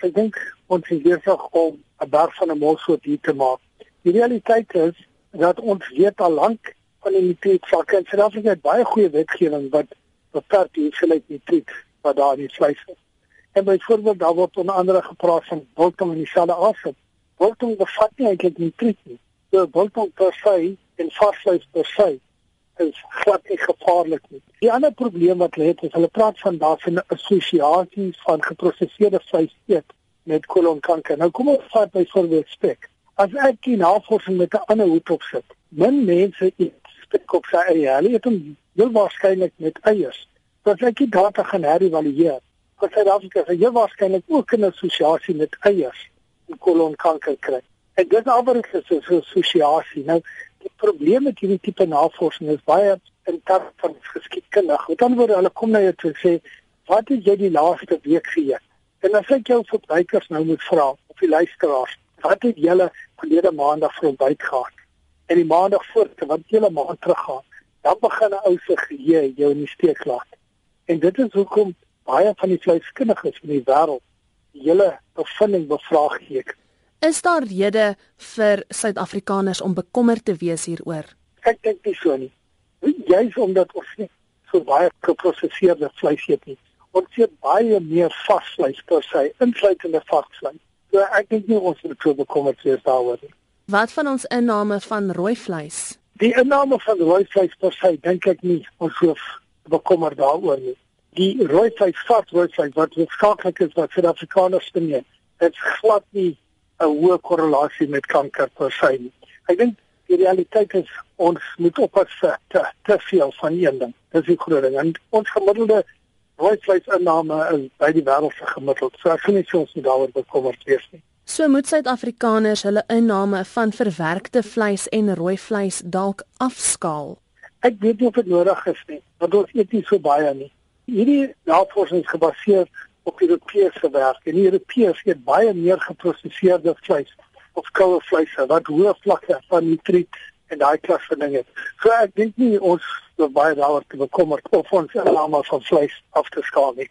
Ek dink ons is besig om 'n berg van 'n molsoort hier te maak. Die realiteit is dat ons weet al lank van die nitraatvlakke in Suid-Afrika het baie goeie wetgewing wat beperk die hoeveelheid nitraat wat daar in die vleis is. En byvoorbeeld daar word onder andere gepraat van biltong in dieselfde asem. Biltong bevat nie eintlik nitraat nie. So biltong per se en varsvleis per se is glad nie gevaarlik nie. Die ander probleem wat hulle het is hulle praat van daar 'n assosiasie van geprosesede vleis eet met kolonkanker. Nou kom ons vat byvoorbeeld spek. As ek die navorsing met 'n ander hoed op sit, min mense eet spek op sy eie. Hulle eet hom heel waarskynlik met eiers. So as ek die data gaan herëvalueer, kan Suid-Afrika se heel waarskynlik ook 'n assosiasie met eiers en kolonkanker kry. En dit is alweer 'n assosiasie. Nou die probleem met hierdie tipe navorsing is baie in terme van geskiedkundig. Met ander woorde, hulle kom na jou toe en sê, "Wat het jy die laaste week geëet?" En as ek jou verbruikers nou moet vra, of die luisteraars, "Wat het julle verlede maandag vir ontbyt gehad?" En die maandag voor, wat julle maand teruggaan, dan begin 'n ou se geheue jou in die steek laat. En dit is hoekom baie van die vleiskundiges in die wêreld die hele bevinding bevraagteken. Is daar rede vir Suid-Afrikaners om bekommerd te wees hieroor? Ek dink nie so nie. Juist omdat ons nie so baie geproseserde vleis eet nie. Ons eet baie meer vasvleis per se, insluitende varkvleis. So ek dink nie ons moet so bekommerd wees daaroor nie. Wat van ons inname van rooi vleis? Die inname van rooi vleis per se dink ek nie ons hoef bekommerd daaroor nie. Die rooi vleis, varkrooi vleis wat hoofsaaklik is wat Suid-Afrikaners beneem, dit glad nie 'n hoë korrelasie met kanker per se. Ek dink die realiteit is ons moet oppas vir te, te veel van een ding. Dis die groot ding. En ons gemiddelde rooivleisinname is by die wêreld se gemiddeld. So ek sien nie ons moet daaroor bekommerd wees nie. So moet Suid-Afrikaners hulle inname van verwerkte vleis en rooi vleis dalk afskaal. Ek weet nie of dit nodig is nie, want ons eet nie so baie nie. Hierdie navorsing is gebaseer op Europese werk en Europeërs eet baie meer geproseserde vleis of koue vleis wat hoë vlakke van nitriet en daai klas van dinge. So ek dink nie ons hoef baie daaroor te bekommer of ons almal van vleis af te skaal nie.